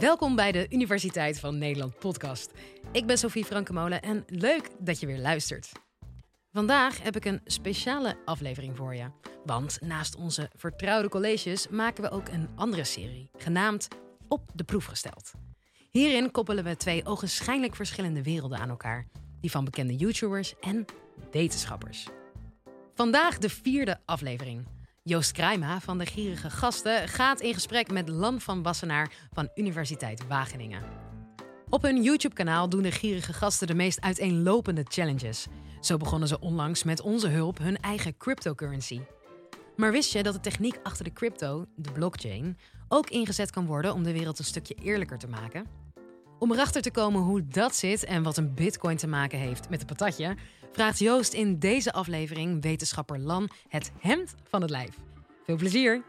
Welkom bij de Universiteit van Nederland podcast. Ik ben Sophie Frankemolen en leuk dat je weer luistert. Vandaag heb ik een speciale aflevering voor je. Want naast onze vertrouwde colleges maken we ook een andere serie, genaamd Op de Proef gesteld. Hierin koppelen we twee ogenschijnlijk verschillende werelden aan elkaar: die van bekende YouTubers en wetenschappers. Vandaag de vierde aflevering. Joost Kruima van de Gierige Gasten gaat in gesprek met Lan van Wassenaar van Universiteit Wageningen. Op hun YouTube-kanaal doen de Gierige Gasten de meest uiteenlopende challenges. Zo begonnen ze onlangs met onze hulp hun eigen cryptocurrency. Maar wist je dat de techniek achter de crypto, de blockchain, ook ingezet kan worden om de wereld een stukje eerlijker te maken? Om erachter te komen hoe dat zit en wat een bitcoin te maken heeft met een patatje, vraagt Joost in deze aflevering wetenschapper Lan het hemd van het lijf. Veel plezier!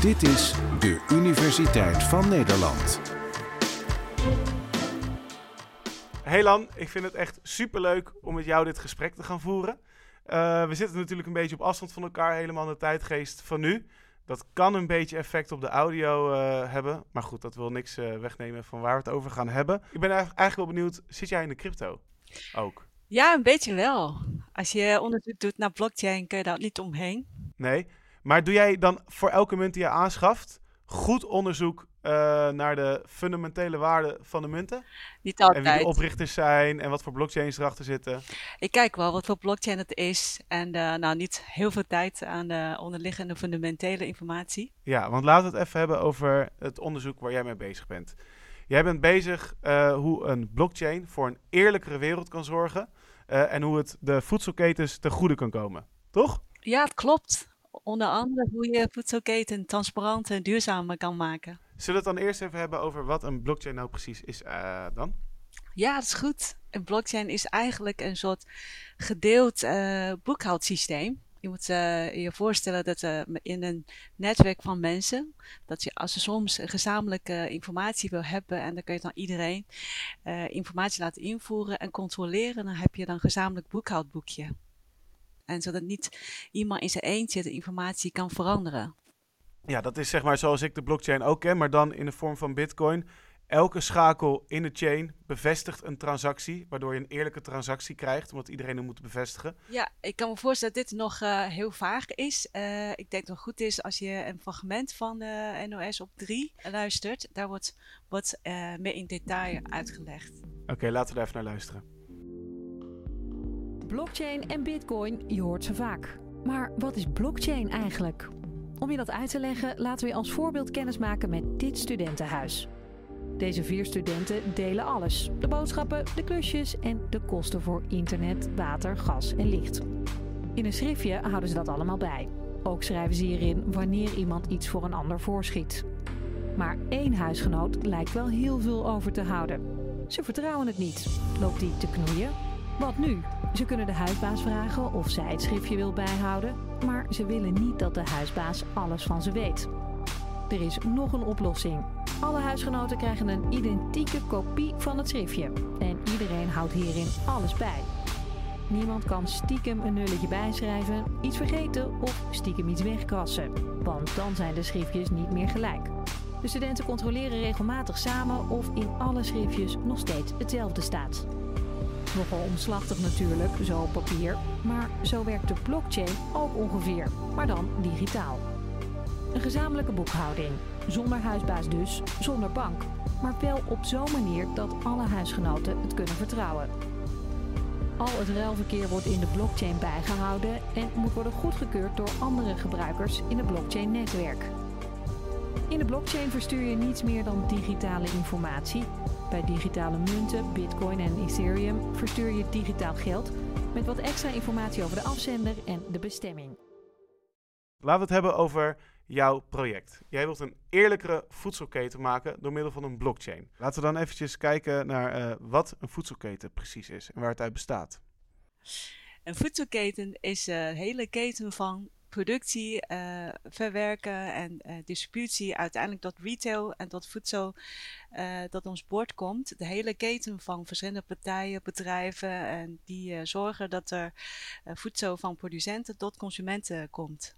Dit is de Universiteit van Nederland. Hey Lan, ik vind het echt superleuk om met jou dit gesprek te gaan voeren. Uh, we zitten natuurlijk een beetje op afstand van elkaar, helemaal in de tijdgeest van nu. Dat kan een beetje effect op de audio uh, hebben. Maar goed, dat wil niks uh, wegnemen van waar we het over gaan hebben. Ik ben eigenlijk wel benieuwd, zit jij in de crypto ook? Ja, een beetje wel. Als je onderzoek doet naar blockchain, kun je daar niet omheen. Nee, maar doe jij dan voor elke munt die je aanschaft goed onderzoek uh, naar de fundamentele waarde van de munten? Niet altijd. En wie de oprichters zijn en wat voor blockchains erachter zitten? Ik kijk wel wat voor blockchain het is. En uh, nou, niet heel veel tijd aan de onderliggende fundamentele informatie. Ja, want laten we het even hebben over het onderzoek waar jij mee bezig bent. Jij bent bezig uh, hoe een blockchain voor een eerlijkere wereld kan zorgen. en hoe het de voedselketens ten goede kan komen. Toch? Ja, het klopt. Onder andere hoe je voedselketen transparant en duurzamer kan maken. Zullen we het dan eerst even hebben over wat een blockchain nou precies is uh, dan? Ja, dat is goed. Een blockchain is eigenlijk een soort gedeeld uh, boekhoudsysteem. Je moet uh, je voorstellen dat in een netwerk van mensen, dat je als je soms gezamenlijke informatie wil hebben en dan kun je dan iedereen informatie laten invoeren en controleren, dan heb je dan een gezamenlijk boekhoudboekje. En zodat niet iemand in zijn eentje de informatie kan veranderen. Ja, dat is zeg maar zoals ik de blockchain ook ken, maar dan in de vorm van Bitcoin. Elke schakel in de chain bevestigt een transactie, waardoor je een eerlijke transactie krijgt, omdat iedereen hem moet bevestigen. Ja, ik kan me voorstellen dat dit nog uh, heel vaag is. Uh, ik denk dat het goed is als je een fragment van de NOS op 3 luistert. Daar wordt wat uh, meer in detail uitgelegd. Oké, okay, laten we daar even naar luisteren. Blockchain en Bitcoin, je hoort ze vaak. Maar wat is blockchain eigenlijk? Om je dat uit te leggen, laten we je als voorbeeld kennis maken met dit studentenhuis. Deze vier studenten delen alles: de boodschappen, de klusjes en de kosten voor internet, water, gas en licht. In een schriftje houden ze dat allemaal bij. Ook schrijven ze hierin wanneer iemand iets voor een ander voorschiet. Maar één huisgenoot lijkt wel heel veel over te houden. Ze vertrouwen het niet. Loopt die te knoeien? Wat nu? Ze kunnen de huisbaas vragen of zij het schriftje wil bijhouden, maar ze willen niet dat de huisbaas alles van ze weet. Er is nog een oplossing. Alle huisgenoten krijgen een identieke kopie van het schriftje en iedereen houdt hierin alles bij. Niemand kan stiekem een nulletje bijschrijven, iets vergeten of stiekem iets wegkrassen, want dan zijn de schriftjes niet meer gelijk. De studenten controleren regelmatig samen of in alle schriftjes nog steeds hetzelfde staat. Nogal omslachtig natuurlijk, zo op papier, maar zo werkt de blockchain ook ongeveer, maar dan digitaal. Een gezamenlijke boekhouding, zonder huisbaas dus, zonder bank, maar wel op zo'n manier dat alle huisgenoten het kunnen vertrouwen. Al het ruilverkeer wordt in de blockchain bijgehouden en moet worden goedgekeurd door andere gebruikers in het blockchain-netwerk. In de blockchain verstuur je niets meer dan digitale informatie. Bij digitale munten, bitcoin en ethereum verstuur je digitaal geld met wat extra informatie over de afzender en de bestemming. Laten we het hebben over jouw project. Jij wilt een eerlijkere voedselketen maken door middel van een blockchain. Laten we dan eventjes kijken naar uh, wat een voedselketen precies is en waar het uit bestaat. Een voedselketen is een hele keten van productie, uh, verwerken en uh, distributie, uiteindelijk tot retail en tot voedsel uh, dat ons bord komt. De hele keten van verschillende partijen, bedrijven en die zorgen dat er voedsel van producenten tot consumenten komt.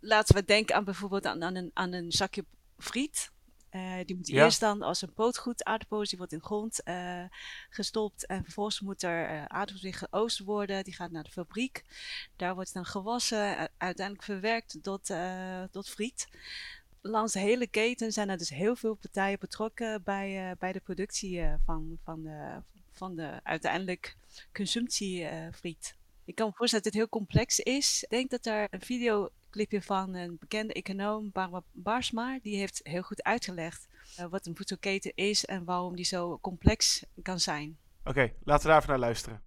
laten we denken aan bijvoorbeeld aan, een, aan een zakje friet. Uh, die moet Ja. eerst dan als een pootgoed aardappels, die wordt in de grond eh, gestopt. En vervolgens moet er eh aardappels weer geoost worden. Die gaat naar de fabriek. Daar wordt dan gewassen, uiteindelijk verwerkt tot, eh, tot friet. Langs de hele keten zijn er dus heel veel partijen betrokken bij, eh, bij de productie eh, van, van, de, van de uiteindelijk consumptie eh, friet. Ik kan me voorstellen dat dit heel complex is. Ik denk dat daar een videoclipje van een bekende econoom, Barbara Barsma, die heeft heel goed uitgelegd eh, wat een voedselketen is en waarom die zo complex kan zijn. Oké, laten we daar even naar luisteren.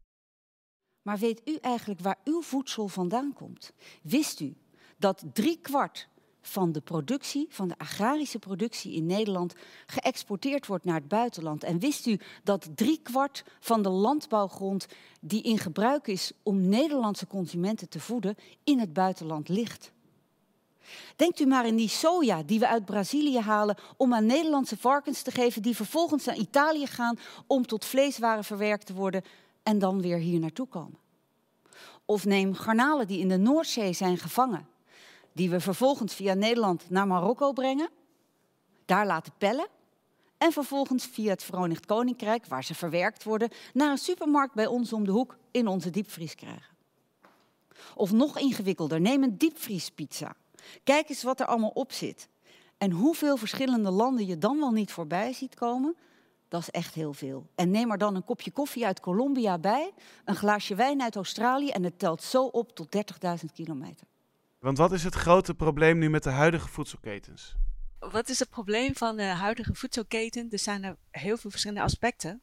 Maar weet u eigenlijk waar uw voedsel vandaan komt? Wist u dat driekwart van de productie, van de agrarische productie in Nederland, geëxporteerd wordt naar het buitenland? En wist u dat driekwart van de landbouwgrond die in gebruik is om Nederlandse consumenten te voeden, in het buitenland ligt? Denkt u maar in die soja die we uit Brazilië halen om aan Nederlandse varkens te geven, die vervolgens naar Italië gaan om tot vleeswaren verwerkt te worden en dan weer hier naartoe komen. Of neem garnalen die in de Noordzee zijn gevangen, die we vervolgens via Nederland naar Marokko brengen, daar laten pellen en vervolgens via het Verenigd Koninkrijk, waar ze verwerkt worden, naar een supermarkt bij ons om de hoek in onze diepvries krijgen. Of nog ingewikkelder, neem een diepvriespizza. Kijk eens wat er allemaal op zit. En hoeveel verschillende landen je dan wel niet voorbij ziet komen, dat is echt heel veel. En neem er dan een kopje koffie uit Colombia bij, een glaasje wijn uit Australië en het telt zo op tot 30.000 kilometer. Want wat is het grote probleem nu met de huidige voedselketens? Wat is het probleem van de huidige voedselketen? Er zijn er heel veel verschillende aspecten.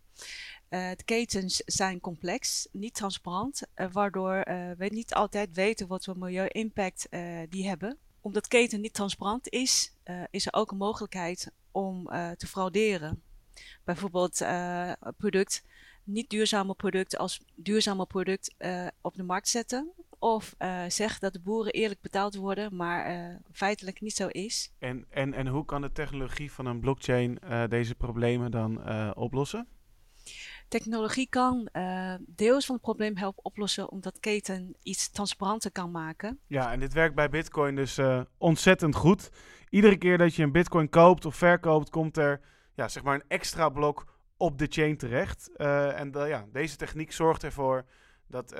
Eh, de ketens zijn complex, niet transparant, eh, waardoor eh, we niet altijd weten wat voor milieu-impact eh, die hebben. Omdat keten niet transparant is, eh, is er ook een mogelijkheid om eh, te frauderen. Bijvoorbeeld eh, product, niet duurzame product als duurzame product op de markt zetten. Of zeggen dat de boeren eerlijk betaald worden, maar feitelijk niet zo is. En, en, en hoe kan de technologie van een blockchain deze problemen dan oplossen? Technologie kan eh, deels van het probleem helpen oplossen omdat keten iets transparanter kan maken. Ja, en dit werkt bij Bitcoin dus eh, ontzettend goed. Iedere keer dat je een Bitcoin koopt of verkoopt, komt er ja, zeg maar een extra blok op de chain terecht. Eh, en ja, deze techniek zorgt ervoor dat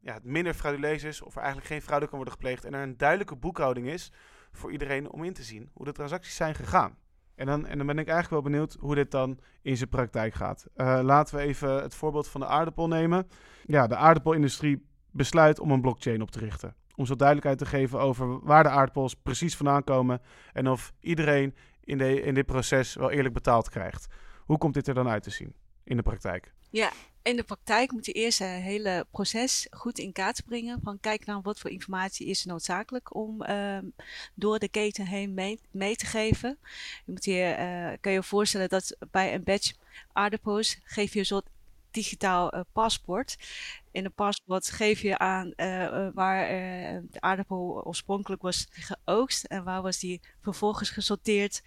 ja, het minder frauduleus is, of er eigenlijk geen fraude kan worden gepleegd. En er een duidelijke boekhouding is voor iedereen om in te zien hoe de transacties zijn gegaan. En dan, en dan ben ik eigenlijk wel benieuwd hoe dit dan in zijn praktijk gaat. Eh, laten we even het voorbeeld van de aardappel nemen. Ja, de aardappelindustrie besluit om een blockchain op te richten. Om zo duidelijkheid te geven over waar de aardappels precies vandaan komen en of iedereen in, de, in dit proces wel eerlijk betaald krijgt. Hoe komt dit er dan uit te zien in de praktijk? Ja, in de praktijk moet je eerst het hele proces goed in kaart brengen. Van kijk nou wat voor informatie is noodzakelijk om ehm, door de keten heen mee, te geven. Je moet je, eh, kan je je voorstellen dat bij een batch aardappels geef je een soort digitaal eh, paspoort. In een paspoort geef je aan eh, eh, waar de aardappel oorspronkelijk was geoogst en waar was die vervolgens gesorteerd.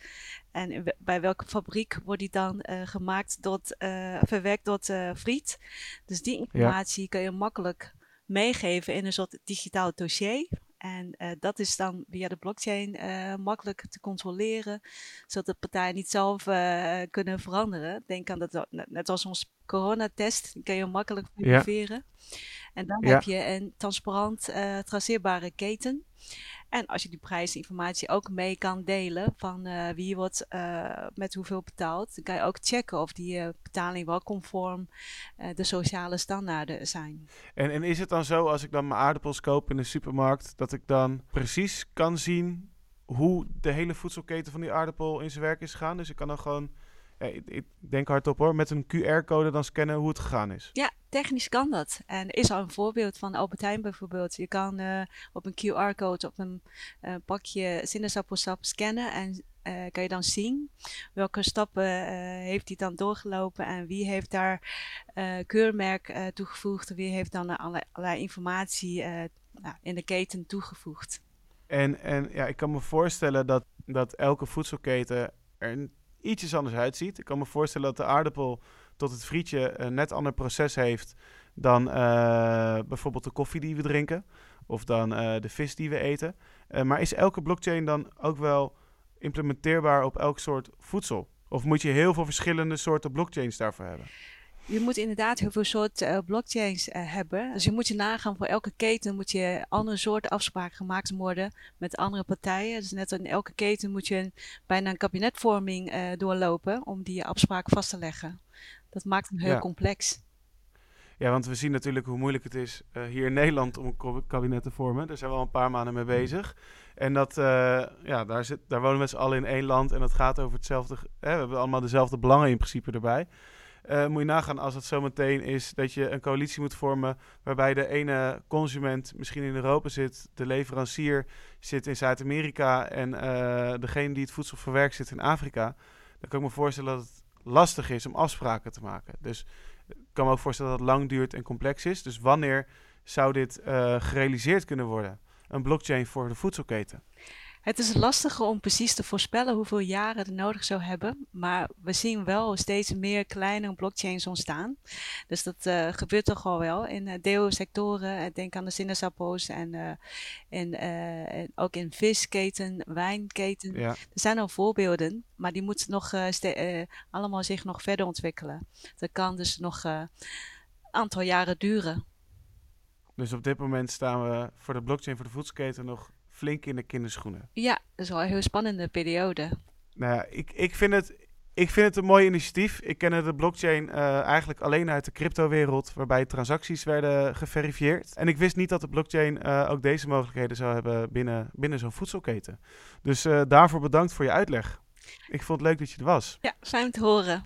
En bij welke fabriek wordt die dan gemaakt tot, verwerkt tot friet. Dus die informatie kun je makkelijk meegeven in een soort digitaal dossier. En eh, dat is dan via de blockchain eh, makkelijk te controleren, zodat de partijen niet zelf eh, kunnen veranderen. Denk aan dat, net als ons coronatest, die kun je makkelijk Ja. fotograferen. En dan Ja. heb je een transparant, traceerbare keten. En als je die prijsinformatie ook mee kan delen van eh, wie wordt eh, met hoeveel betaald, dan kan je ook checken of die eh, betaling wel conform de sociale standaarden zijn. En, en is het dan zo, als ik dan mijn aardappels koop in de supermarkt, dat ik dan precies kan zien hoe de hele voedselketen van die aardappel in zijn werk is gegaan? Dus ik kan dan gewoon, ik, ik denk hardop hoor, met een QR-code dan scannen hoe het gegaan is. Ja, technisch kan dat. En is al een voorbeeld van Albert Heijn bijvoorbeeld. Je kan eh, op een QR-code op een eh, pakje sinaasappelsap scannen en eh, kan je dan zien welke stappen eh, heeft hij dan doorgelopen en wie heeft daar eh, keurmerk eh, toegevoegd, wie heeft dan allerlei, allerlei informatie eh, nou, in de keten toegevoegd. En, en ja, ik kan me voorstellen dat, dat elke voedselketen er ietsjes anders uitziet. Ik kan me voorstellen dat de aardappel tot het frietje een net ander proces heeft dan eh, bijvoorbeeld de koffie die we drinken. of dan eh, de vis die we eten. Eh, maar is elke blockchain dan ook wel implementeerbaar op elk soort voedsel? Of moet je heel veel verschillende soorten blockchains daarvoor hebben? Je moet inderdaad heel veel soorten blockchains hebben. Dus je moet je nagaan voor elke keten moet je andere soorten afspraken gemaakt worden met andere partijen. Dus net in elke keten moet je een, bijna een kabinetvorming doorlopen om die afspraak vast te leggen. Dat maakt hem heel complex. Ja, want we zien natuurlijk hoe moeilijk het is uh, hier in Nederland om een kabinet te vormen. Daar zijn we al een paar maanden mee bezig. En dat, uh, ja, daar, zit, daar wonen we met z'n allen in één land en dat gaat over hetzelfde. Hè, we hebben allemaal dezelfde belangen in principe erbij. Uh, moet je nagaan als het zometeen is dat je een coalitie moet vormen waarbij de ene consument misschien in Europa zit, de leverancier zit in Zuid-Amerika en degene die het voedsel verwerkt zit in Afrika. Dan kan ik me voorstellen dat het lastig is om afspraken te maken. Dus ik kan me ook voorstellen dat het lang duurt en complex is. Dus wanneer zou dit gerealiseerd kunnen worden? Een blockchain voor de voedselketen? Het is lastig om precies te voorspellen hoeveel jaren het nodig zou hebben. Maar we zien wel steeds meer kleine blockchains ontstaan. Dus dat uh, gebeurt toch al wel in uh, deo-sectoren. Denk aan de sinaasappels en, uh, en, en, ook in visketen, wijnketen. Ja. Er zijn al voorbeelden, maar die moeten nog allemaal zich nog verder ontwikkelen. Dat kan dus nog een aantal jaren duren. Dus op dit moment staan we voor de blockchain voor de voedselketen nog flink in de kinderschoenen. Ja, dat is wel een heel spannende periode. Nou ja, ik, ik, vind het, ik vind het een mooi initiatief. Ik ken de blockchain uh, eigenlijk alleen uit de cryptowereld, waarbij transacties werden geverifieerd. En ik wist niet dat de blockchain uh, ook deze mogelijkheden zou hebben binnen, binnen zo'n voedselketen. Dus uh, daarvoor bedankt voor je uitleg. Ik vond het leuk dat je er was. Ja, fijn te horen.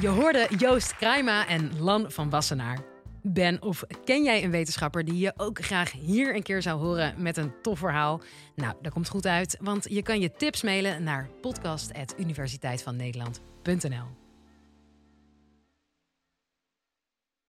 Je hoorde Joost Kruima en Lan van Wassenaar. Ben of ken jij een wetenschapper die je ook graag hier een keer zou horen met een tof verhaal? Nou, dat komt goed uit, want je kan je tips mailen naar podcast.universiteitvannederland.nl.